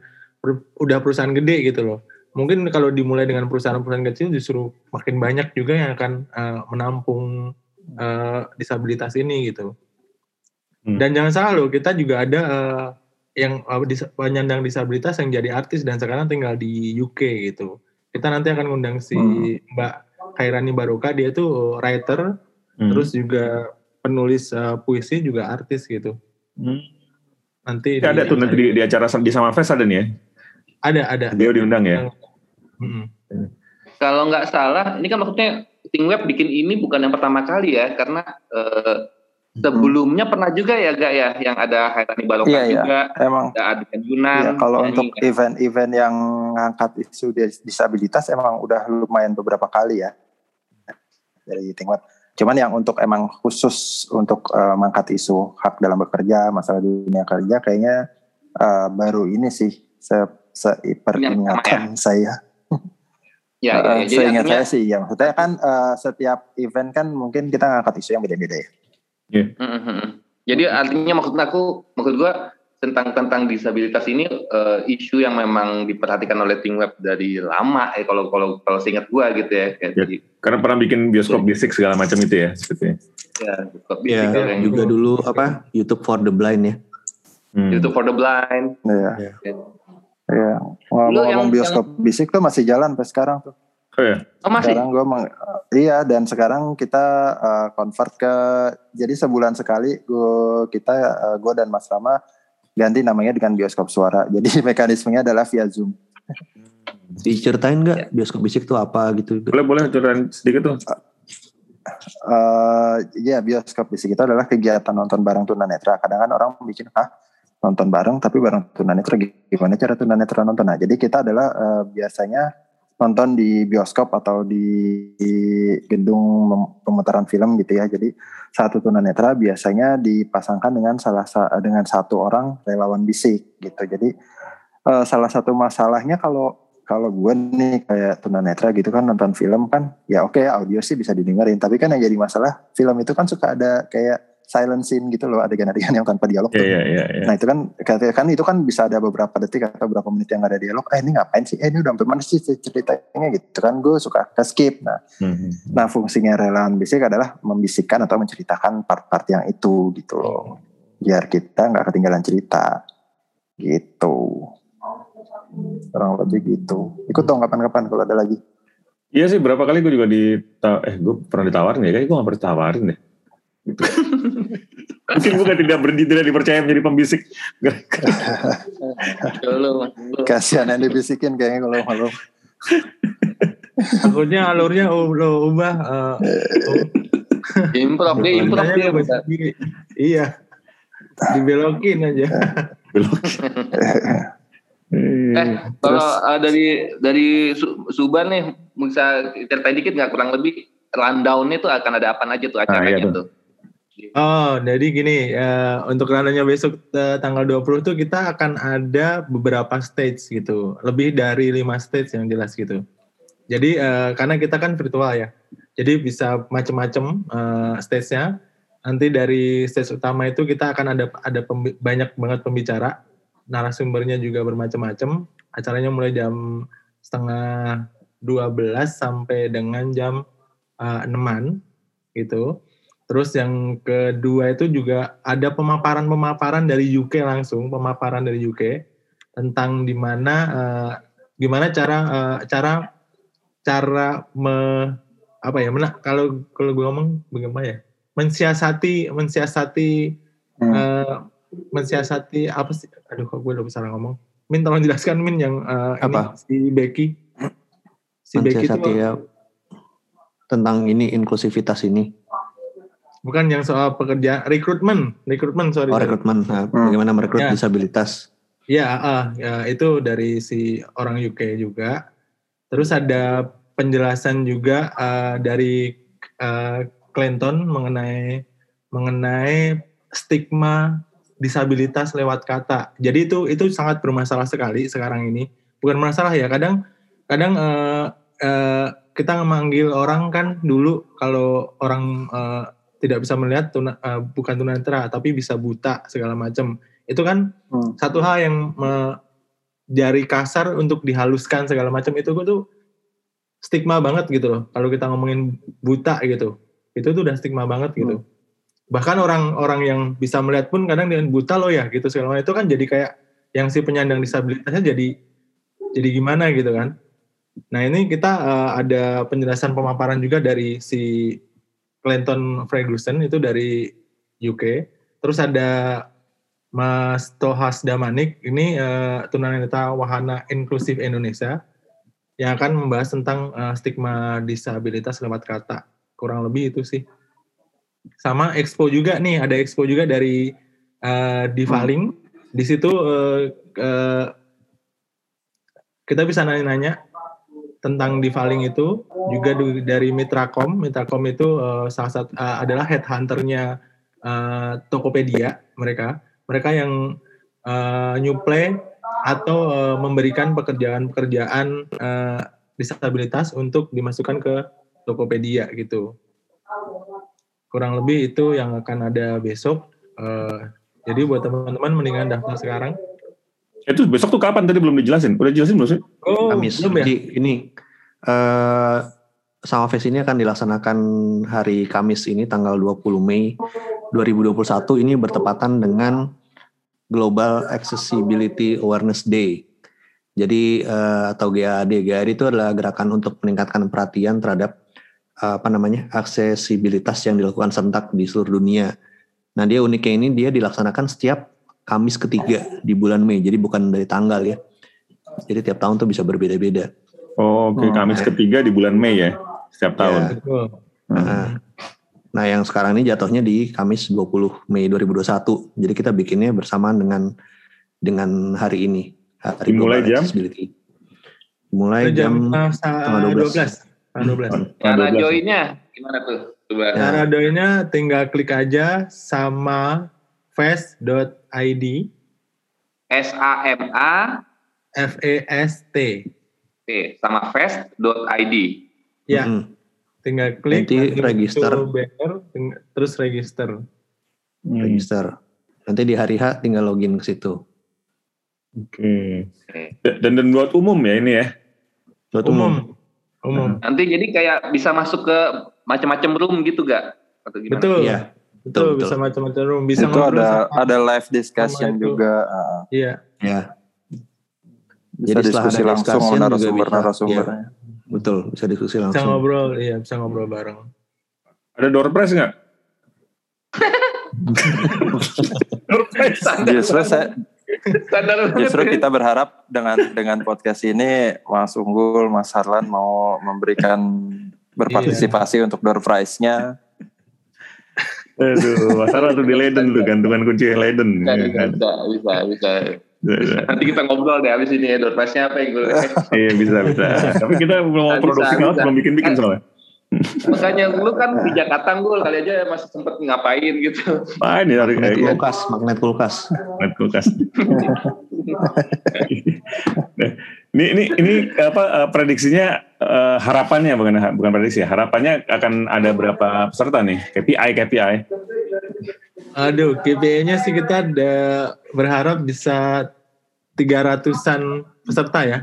udah perusahaan gede gitu loh. Mungkin kalau dimulai dengan perusahaan-perusahaan kecil justru makin banyak juga yang akan uh, menampung uh, disabilitas ini gitu. Hmm. dan jangan salah loh kita juga ada uh, yang uh, dis penyandang disabilitas yang jadi artis dan sekarang tinggal di UK gitu. Kita nanti akan ngundang si hmm. Mbak Kairani Baroka dia tuh writer hmm. terus juga penulis uh, puisi juga artis gitu. Hmm. Nanti ya, ada tuh nanti di, di acara di sama Fest ada nih ya? Ada ada. Dia diundang ya. Hmm. Kalau nggak salah, ini kan maksudnya Ting Web bikin ini bukan yang pertama kali ya, karena uh, sebelumnya hmm. pernah juga ya gak ya yang ada Hairani Baloka iya, iya. juga, iya. emang. ada Adikan Yunan. Iya, kalau untuk event-event yang ngangkat isu disabilitas emang udah lumayan beberapa kali ya dari tingkat. Cuman yang untuk emang khusus untuk uh, mengangkat isu hak dalam bekerja, masalah dunia kerja kayaknya uh, baru ini sih se, se peringatan ya. saya. Ya, ya, ya. Saya ingat saya sih ya maksudnya kan uh, setiap event kan mungkin kita ngangkat isu yang beda-beda ya. Yeah. Mm -hmm. Jadi artinya maksud aku maksud gua tentang tentang disabilitas ini uh, isu yang memang diperhatikan oleh tim web dari lama ya kalau kalau kalau seingat gua gitu ya kayak ya, tadi. Karena pernah bikin bioskop ya. basic segala macam itu ya seperti. Ya, bioskop ya, ya juga itu. dulu apa YouTube for the Blind ya. Hmm. YouTube for the Blind. Iya. Ya. Iya, ngomong-ngomong bioskop yang... bisik tuh masih jalan sampai sekarang tuh. Oh iya. Oh, masih? Sekarang gue meng, iya dan sekarang kita uh, convert ke jadi sebulan sekali gue kita uh, gue dan Mas Rama ganti namanya dengan bioskop suara. (laughs) Jadi mekanismenya adalah via Zoom. Diceritain nggak bioskop bisik tuh apa gitu? Boleh boleh ceritain sedikit tuh. Uh, ya bioskop bisik itu adalah kegiatan nonton bareng tunanetra. Kadang kan orang bikin ah nonton bareng tapi bareng tunanetra gimana cara tunanetra nonton? Nah jadi kita adalah uh, biasanya nonton di bioskop atau di, di gedung pemutaran film gitu ya. Jadi satu tunanetra biasanya dipasangkan dengan salah dengan satu orang relawan bisik gitu. Jadi uh, salah satu masalahnya kalau kalau gue nih kayak tunanetra gitu kan nonton film kan ya oke okay, audio sih bisa didengerin tapi kan yang jadi masalah film itu kan suka ada kayak silent scene gitu loh adegan-adegan yang tanpa dialog. Yeah, yeah, yeah, yeah. Nah itu kan kan itu kan bisa ada beberapa detik atau beberapa menit yang gak ada dialog. Eh ini ngapain sih? Eh ini udah sampai mana sih ceritanya gitu kan? Gue suka ke skip. Nah, mm-hmm. nah fungsinya relawan bisik adalah membisikkan atau menceritakan part-part yang itu gitu loh. Biar kita nggak ketinggalan cerita gitu. Kurang lebih gitu. Ikut dong kapan-kapan kalau ada lagi. Iya sih berapa kali gue juga di eh gue pernah ditawarin ya kayak gue gak pernah ditawarin deh Gitu. (laughs) Mungkin bukan tidak berhenti tidak dipercaya menjadi pembisik. Kasihan yang dibisikin kayaknya kalau malu. Takutnya alurnya lo ubah. Uh, improv dia improv dia. Iya. Dibelokin aja. eh kalau uh, dari dari Suban nih bisa ceritain dikit nggak kurang lebih rundown itu akan ada apa aja tuh acaranya ah, iya tuh. Oh, jadi gini, uh, untuk rananya besok uh, tanggal 20 tuh kita akan ada beberapa stage gitu. Lebih dari lima stage yang jelas gitu. Jadi uh, karena kita kan virtual ya. Jadi bisa macam-macam uh, stage-nya. Nanti dari stage utama itu kita akan ada ada banyak banget pembicara. Narasumbernya juga bermacam-macam. Acaranya mulai jam setengah 12 sampai dengan jam uh, 6 gitu. Terus yang kedua itu juga ada pemaparan-pemaparan dari UK langsung, pemaparan dari UK tentang di mana uh, gimana cara uh, cara cara me, apa ya mana kalau kalau gue ngomong bagaimana ya? Mensiasati mensiasati hmm. uh, mensiasati apa sih? Aduh kok gue udah bisa ngomong? Min tolong jelaskan Min yang uh, apa? ini si Becky. Si Becky itu ya, tentang ini inklusivitas ini Bukan yang soal pekerja rekrutmen, rekrutmen sorry. Oh rekrutmen, nah, hmm. bagaimana merekrut ya. disabilitas? Ya, uh, ya, itu dari si orang UK juga. Terus ada penjelasan juga uh, dari uh, Clinton mengenai mengenai stigma disabilitas lewat kata. Jadi itu itu sangat bermasalah sekali sekarang ini. Bukan masalah ya, kadang kadang uh, uh, kita memanggil orang kan dulu kalau orang uh, tidak bisa melihat tuna, uh, bukan tunanetra tapi bisa buta segala macam itu kan hmm. satu hal yang me, jari kasar untuk dihaluskan segala macam itu tuh stigma banget gitu loh kalau kita ngomongin buta gitu. Itu tuh udah stigma banget gitu. Hmm. bahkan orang-orang yang bisa melihat pun kadang dengan buta loh ya gitu segala macam itu kan jadi kayak yang si penyandang disabilitasnya jadi jadi gimana gitu kan. Nah ini kita uh, ada penjelasan pemaparan juga dari si Clinton Ferguson itu dari UK. Terus ada Mas Tohas Damanik, ini uh, tunanetra wahana inklusif Indonesia yang akan membahas tentang uh, stigma disabilitas lewat kata. Kurang lebih itu sih. Sama expo juga nih, ada expo juga dari uh, Divaling. Di situ uh, uh, kita bisa nanya-nanya tentang divaling itu juga dari Mitrakom. Mitrakom itu uh, salah satu uh, adalah headhunternya uh, Tokopedia mereka. Mereka yang uh, nyuplai atau uh, memberikan pekerjaan-pekerjaan uh, disabilitas untuk dimasukkan ke Tokopedia gitu. Kurang lebih itu yang akan ada besok. Uh, jadi buat teman-teman mendingan daftar sekarang itu besok tuh kapan tadi belum dijelasin? Udah jelasin belum sih? Oh, Kamis. Belum ya? Jadi ini uh, sama Fest ini akan dilaksanakan hari Kamis ini tanggal 20 Mei 2021 ini bertepatan dengan Global Accessibility Awareness Day. Jadi uh, atau GAD, GAD itu adalah gerakan untuk meningkatkan perhatian terhadap uh, apa namanya aksesibilitas yang dilakukan sentak di seluruh dunia. Nah dia uniknya ini dia dilaksanakan setiap Kamis ketiga di bulan Mei, jadi bukan dari tanggal ya. Jadi tiap tahun tuh bisa berbeda-beda. Oh, oke okay. Hmm. Kamis ketiga di bulan Mei ya, setiap tahun. Ya. Nah, nah yang sekarang ini jatuhnya di Kamis 20 Mei 2021. Jadi kita bikinnya bersamaan dengan dengan hari ini. Hari Mulai jam? Mulai jam, jam tanggal 12. 12. 12. Cara joinnya gimana tuh? Coba. Cara joinnya tinggal klik aja sama fast.id S A M A F E S T T sama fast.id. Ya. Mm -hmm. Tinggal klik nanti register banner terus register. Hmm. Register. Nanti di hari H tinggal login ke situ. Oke. Okay. Dan dan buat umum ya ini ya. Buat umum. Umum. Nanti jadi kayak bisa masuk ke macam-macam room gitu gak? Atau gimana? Betul. Iya. Betul, betul, bisa macam-macam room. Bisa itu ada sama, ada live discussion juga. Uh, iya. Iya. Bisa jadi diskusi langsung sama narasumber narasumber. Ya. Betul, bisa diskusi langsung. Bisa ngobrol, iya, bisa ngobrol bareng. Ada door prize nggak? (laughs) Justru saya Justru kita berharap dengan dengan podcast ini Mas Unggul, Mas Harlan mau memberikan berpartisipasi iya. untuk door prize-nya. Aduh, Mas Harlan tuh di Leiden tuh gantungan kunci Leiden. Bisa, ya, kan? bisa, bisa, bisa. Nanti kita ngobrol deh abis ini ya door prize-nya apa yang gue. iya bisa bisa. Tapi kita belum mau produksi belum bikin bikin soalnya. Makanya lu kan di Jakarta gue kali aja masih sempet ngapain gitu. Main ya magnet ya. kulkas, magnet kulkas. Magnet kulkas. (laughs) ini ini ini apa uh, prediksinya uh, harapannya bukan bukan prediksi ya. Harapannya akan ada berapa peserta nih? KPI KPI. Aduh, KPI-nya sih kita ada berharap bisa 300-an peserta ya.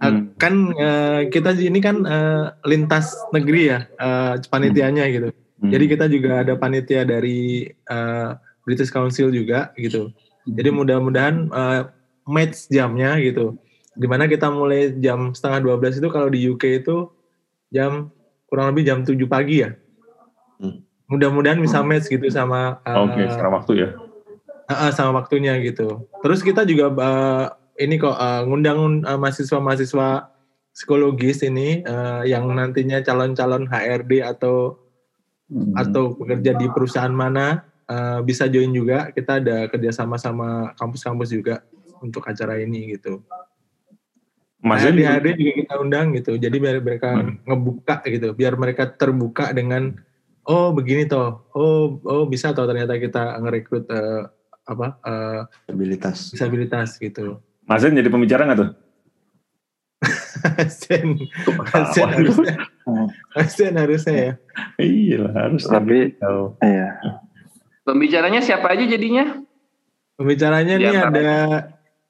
Hmm. Kan uh, kita ini kan uh, lintas negeri ya uh, panitianya gitu. Hmm. Jadi kita juga ada panitia dari uh, British Council juga gitu. Jadi hmm. mudah-mudahan uh, match jamnya gitu. Di mana kita mulai jam setengah 12 itu kalau di UK itu jam kurang lebih jam 7 pagi ya. Hmm. Mudah-mudahan bisa match gitu sama uh, Oke, okay, sekarang waktu ya. Uh, sama waktunya gitu. Terus kita juga uh, ini kok uh, ngundang uh, mahasiswa-mahasiswa psikologis ini uh, yang nantinya calon-calon HRD atau hmm. atau bekerja di perusahaan mana uh, bisa join juga. Kita ada kerjasama sama kampus-kampus juga untuk acara ini gitu. Mas nah, di HRD juga kita undang gitu. Jadi biar mereka hmm. ngebuka gitu, biar mereka terbuka dengan oh begini toh, oh oh bisa toh ternyata kita ngerekrut uh, apa uh, disabilitas disabilitas gitu. Mas Zen jadi pembicara nggak tuh? Zen, Zen harusnya, Zen harusnya ya. Iya harus. Tapi, iya. Pembicaranya siapa aja jadinya? Pembicaranya nih ada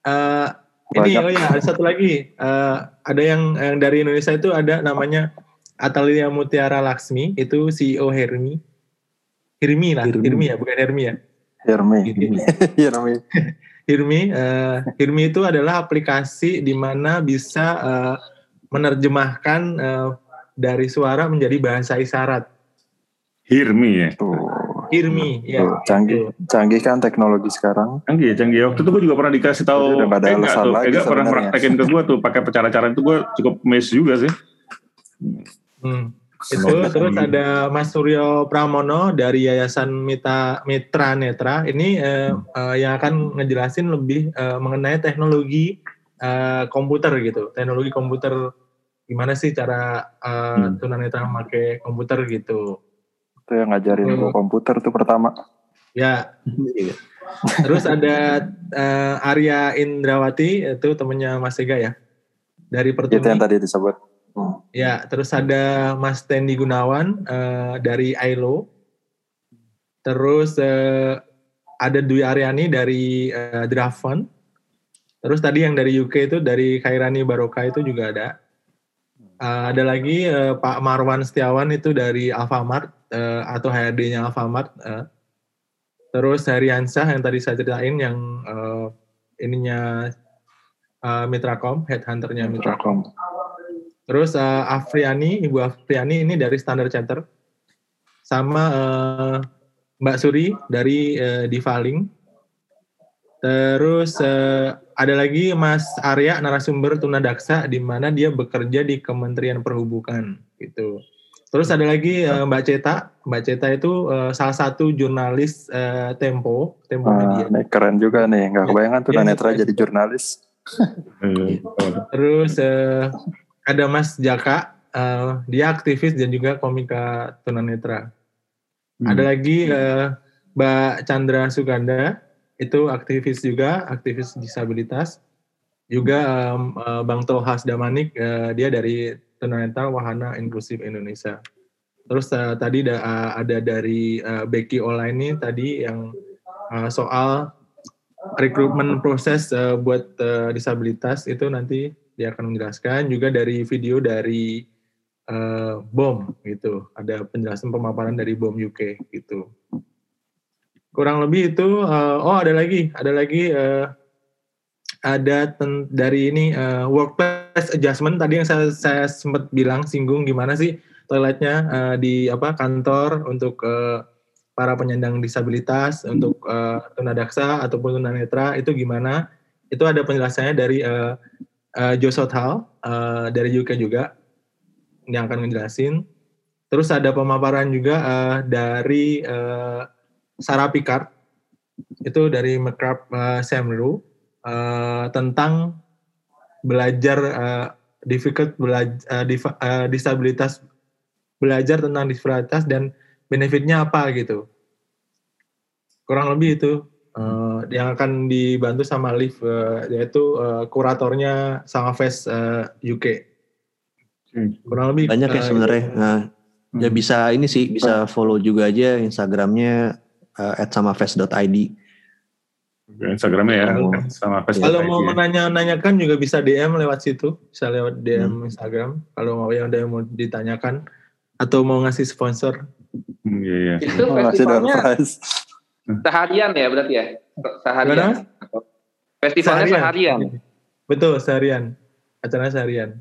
uh, ini oh ya ada satu lagi uh, ada yang yang dari Indonesia itu ada namanya Atalia Mutiara Laksmi itu CEO Hermi Hirmi lah Hirmi, Hirmi ya bukan Hermi ya Hermi Hermi Hirmi. Uh, Hirmi itu adalah aplikasi di mana bisa uh, menerjemahkan uh, dari suara menjadi bahasa isyarat. Hirmi ya. Tuh. Hirmi, ya. Tuh, canggih, canggih kan teknologi sekarang. Canggih, canggih. Waktu itu gue juga pernah dikasih tahu. Udah ada alasan tuh, lagi. pernah praktekin ke gue tuh pakai cara-cara itu gue cukup mes juga sih. Hmm itu terus ada Mas Suryo Pramono dari Yayasan Mita Mitra Netra ini eh, eh, yang akan ngejelasin lebih eh, mengenai teknologi eh, komputer gitu teknologi komputer gimana sih cara eh, hmm. tunanetra memakai komputer gitu itu yang ngajarin uh, komputer tuh pertama ya terus ada eh, Arya Indrawati itu temennya Mas Ega ya dari Pertuni itu yang tadi disebut Oh. Ya, terus ada Mas Tendi Gunawan uh, dari ILO. Terus uh, ada Dwi Aryani dari uh, Draftfund. Terus tadi yang dari UK itu dari Khairani Baroka itu juga ada. Uh, ada lagi uh, Pak Marwan Setiawan itu dari Alfamart uh, atau HRD-nya Alfamart. Uh. Terus Heriansah yang tadi saya ceritain yang uh, ininya uh, Mitracom, headhunternya Mitracom. Terus uh, Afriani, Ibu Afriani ini dari Standard Charter. Sama uh, Mbak Suri dari uh, Divaling. Terus uh, ada lagi Mas Arya narasumber tunadaksa di mana dia bekerja di Kementerian Perhubungan gitu. Terus ada lagi uh, Mbak Ceta. Mbak Ceta itu uh, salah satu jurnalis uh, Tempo, Tempo ah, Media. keren juga nih, nggak kebayangan tuh ya, Netra jadi jurnalis. (laughs) Terus uh, ada Mas Jaka, uh, dia aktivis dan juga komika tunanetra. Hmm. Ada lagi uh, Mbak Chandra Suganda, itu aktivis juga, aktivis disabilitas. Juga um, uh, Bang Tohas Damanik, uh, dia dari tunanetra Wahana Inklusif Indonesia. Terus uh, tadi da, uh, ada dari uh, Becky Olaini tadi yang uh, soal rekrutmen proses uh, buat uh, disabilitas itu nanti dia akan menjelaskan juga dari video dari uh, BOM gitu. Ada penjelasan pemaparan dari BOM UK gitu. Kurang lebih itu uh, oh ada lagi, ada lagi uh, ada ten, dari ini uh, workplace adjustment. Tadi yang saya, saya sempat bilang singgung gimana sih toiletnya uh, di apa kantor untuk uh, para penyandang disabilitas untuk uh, tunadaksa ataupun tunanetra itu gimana? Itu ada penjelasannya dari uh, uh, Joe Sothal uh, dari UK juga yang akan ngejelasin. Terus ada pemaparan juga uh, dari uh, Sarah Picard itu dari McCraft uh, Samru uh, tentang belajar uh, difficult belajar uh, uh, disabilitas belajar tentang disabilitas dan benefitnya apa gitu. Kurang lebih itu uh, yang akan dibantu sama Liv uh, yaitu uh, kuratornya Sangafest uh, UK kurang lebih banyak ya sebenarnya. uh, nah, ya hmm. bisa ini sih bisa follow juga aja Instagramnya uh, @samafest.id Instagramnya ya sama Facebook. Kalau mau menanya-nanyakan juga bisa DM lewat situ, bisa lewat DM hmm. Instagram. Kalau mau yang ada yang mau ditanyakan atau mau ngasih sponsor. Hmm, iya, iya. Itu oh, festivalnya seharian ya berarti ya? Seharian. Gimana? Festivalnya seharian. seharian. Betul, seharian. Acara seharian.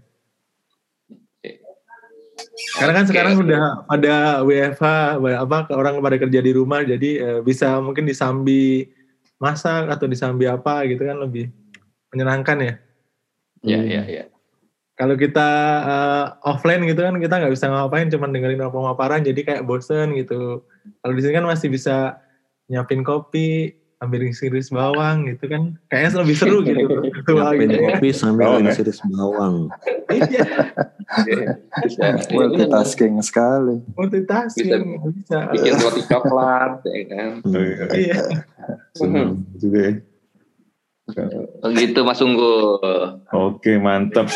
Karena kan sekarang okay. udah ada WFH, apa orang pada kerja di rumah, jadi eh, bisa mungkin disambi masak atau disambi apa gitu kan lebih menyenangkan ya. Iya iya iya. Kalau kita uh, offline gitu kan kita nggak bisa ngapain cuma dengerin pemaparan jadi kayak bosen gitu. Kalau di sini kan masih bisa nyiapin kopi, ambil iris bawang gitu kan kayaknya lebih seru gitu. Nyiapin gitu, kopi sambil iris bawang. Iya. Multitasking sekali. Multitasking bisa. bisa. Bikin roti coklat ya kan. Iya. juga ya. Begitu Mas Unggul. Oke, mantap.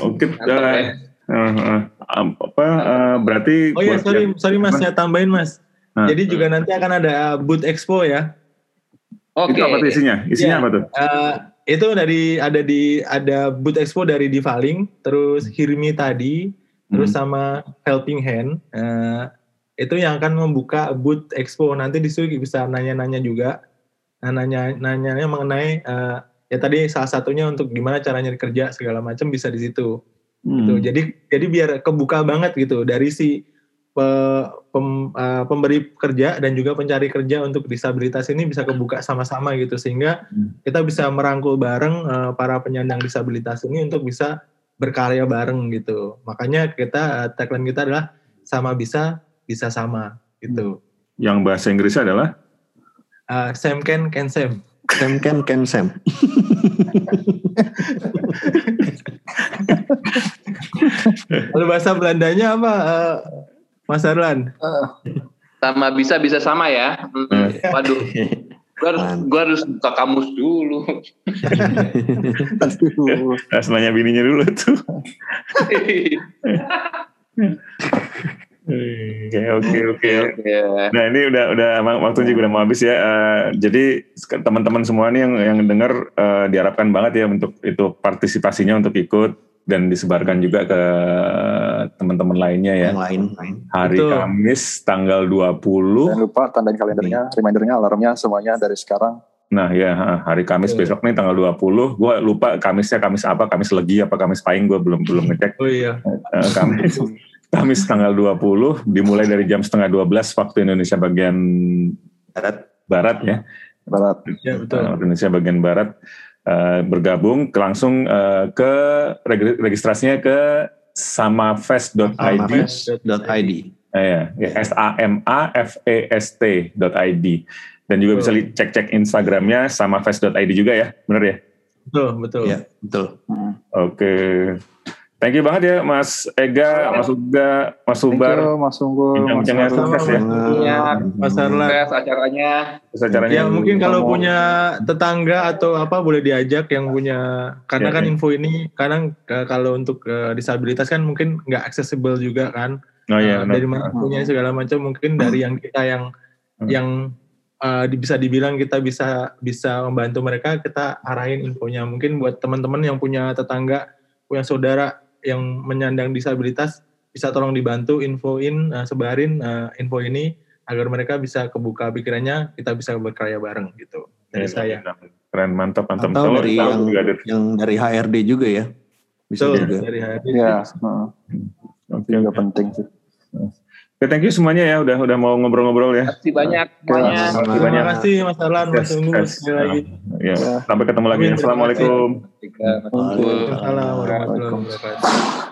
Oke, mantap, uh, ya. uh, apa uh, berarti Oh iya, sorry, sorry Mas, saya tambahin Mas. Nah. Jadi juga nanti akan ada booth expo ya. Oke. Okay. Itu apa tuh isinya? Isinya ya, apa tuh? Uh, itu dari ada di ada booth expo dari Divaling, terus Hirmi tadi, terus hmm. sama Helping Hand. Uh, itu yang akan membuka booth expo nanti di situ bisa nanya-nanya juga nah, nanya nanya mengenai uh, ya tadi salah satunya untuk gimana caranya kerja segala macam bisa di situ hmm. gitu jadi jadi biar kebuka banget gitu dari si pe, pem, uh, pemberi kerja dan juga pencari kerja untuk disabilitas ini bisa kebuka sama-sama gitu sehingga hmm. kita bisa merangkul bareng uh, para penyandang disabilitas ini untuk bisa berkarya bareng gitu makanya kita uh, tagline kita adalah sama bisa bisa sama gitu. Yang bahasa Inggrisnya adalah uh, Sam Ken Ken Sam. Sam Ken Ken Sam. (laughs) Lalu bahasa Belandanya apa, uh, Mas Arlan? sama bisa bisa sama ya. Hmm, waduh. Gue harus, gua harus buka kamus dulu. (laughs) Harus nanya bininya dulu tuh. Oke oke oke. Nah ini udah udah waktu juga udah mau habis ya. Uh, jadi teman-teman semua nih yang yang dengar uh, diharapkan banget ya untuk itu partisipasinya untuk ikut dan disebarkan juga ke teman-teman lainnya ya. Yang lain. Hari itu. Kamis tanggal 20. Jangan lupa tandain kalendernya, remindernya, alarmnya semuanya dari sekarang. Nah ya hari Kamis yeah. besok nih tanggal 20 gue lupa Kamisnya Kamis apa Kamis Legi apa Kamis Pahing gue belum belum ngecek oh iya uh, Kamis Kamis tanggal 20 dimulai dari jam setengah 12 waktu Indonesia bagian barat barat ya barat ya, betul. Uh, Indonesia bagian barat uh, bergabung langsung uh, ke registrasinya ke samafest.id samafest.id uh, ya, ya S A M A F E S T.id dan juga betul. bisa cek-cek Instagramnya sama face.id juga ya, benar ya? Betul, betul. Ya, betul. Oke. Okay. Thank you banget ya Mas Ega, Mas Uga, Mas Subar. Thank you, Mas Unggul. Bincang-bincangnya sukses ya. Iya, Mas Arlan. acaranya. Sukses acaranya. Yang mungkin kalau punya tetangga atau apa boleh diajak yang punya karena ya, kan ya. info ini kadang kalau untuk uh, disabilitas kan mungkin nggak accessible juga kan. Oh iya. Uh, dari mana punya segala macam mungkin dari yang kita yang hmm. yang uh, bisa dibilang kita bisa bisa membantu mereka kita arahin infonya mungkin buat teman-teman yang punya tetangga punya saudara yang menyandang disabilitas bisa tolong dibantu infoin uh, sebarin uh, info ini agar mereka bisa kebuka pikirannya kita bisa berkarya bareng gitu. Dari ya, saya. keren mantap mantap. Atau dari yang, yang dari HRD juga ya? Bisa so, juga. dari HRD ya uh, okay, juga. penting sih Oke, thank you semuanya ya udah udah mau ngobrol-ngobrol ya. Terima kasih banyak semuanya. Terima kasih Mas Alan, Mas Ungu yes, sekali lagi. Ya, sampai ketemu lagi. Assalamualaikum. Waalaikumsalam warahmatullahi wabarakatuh.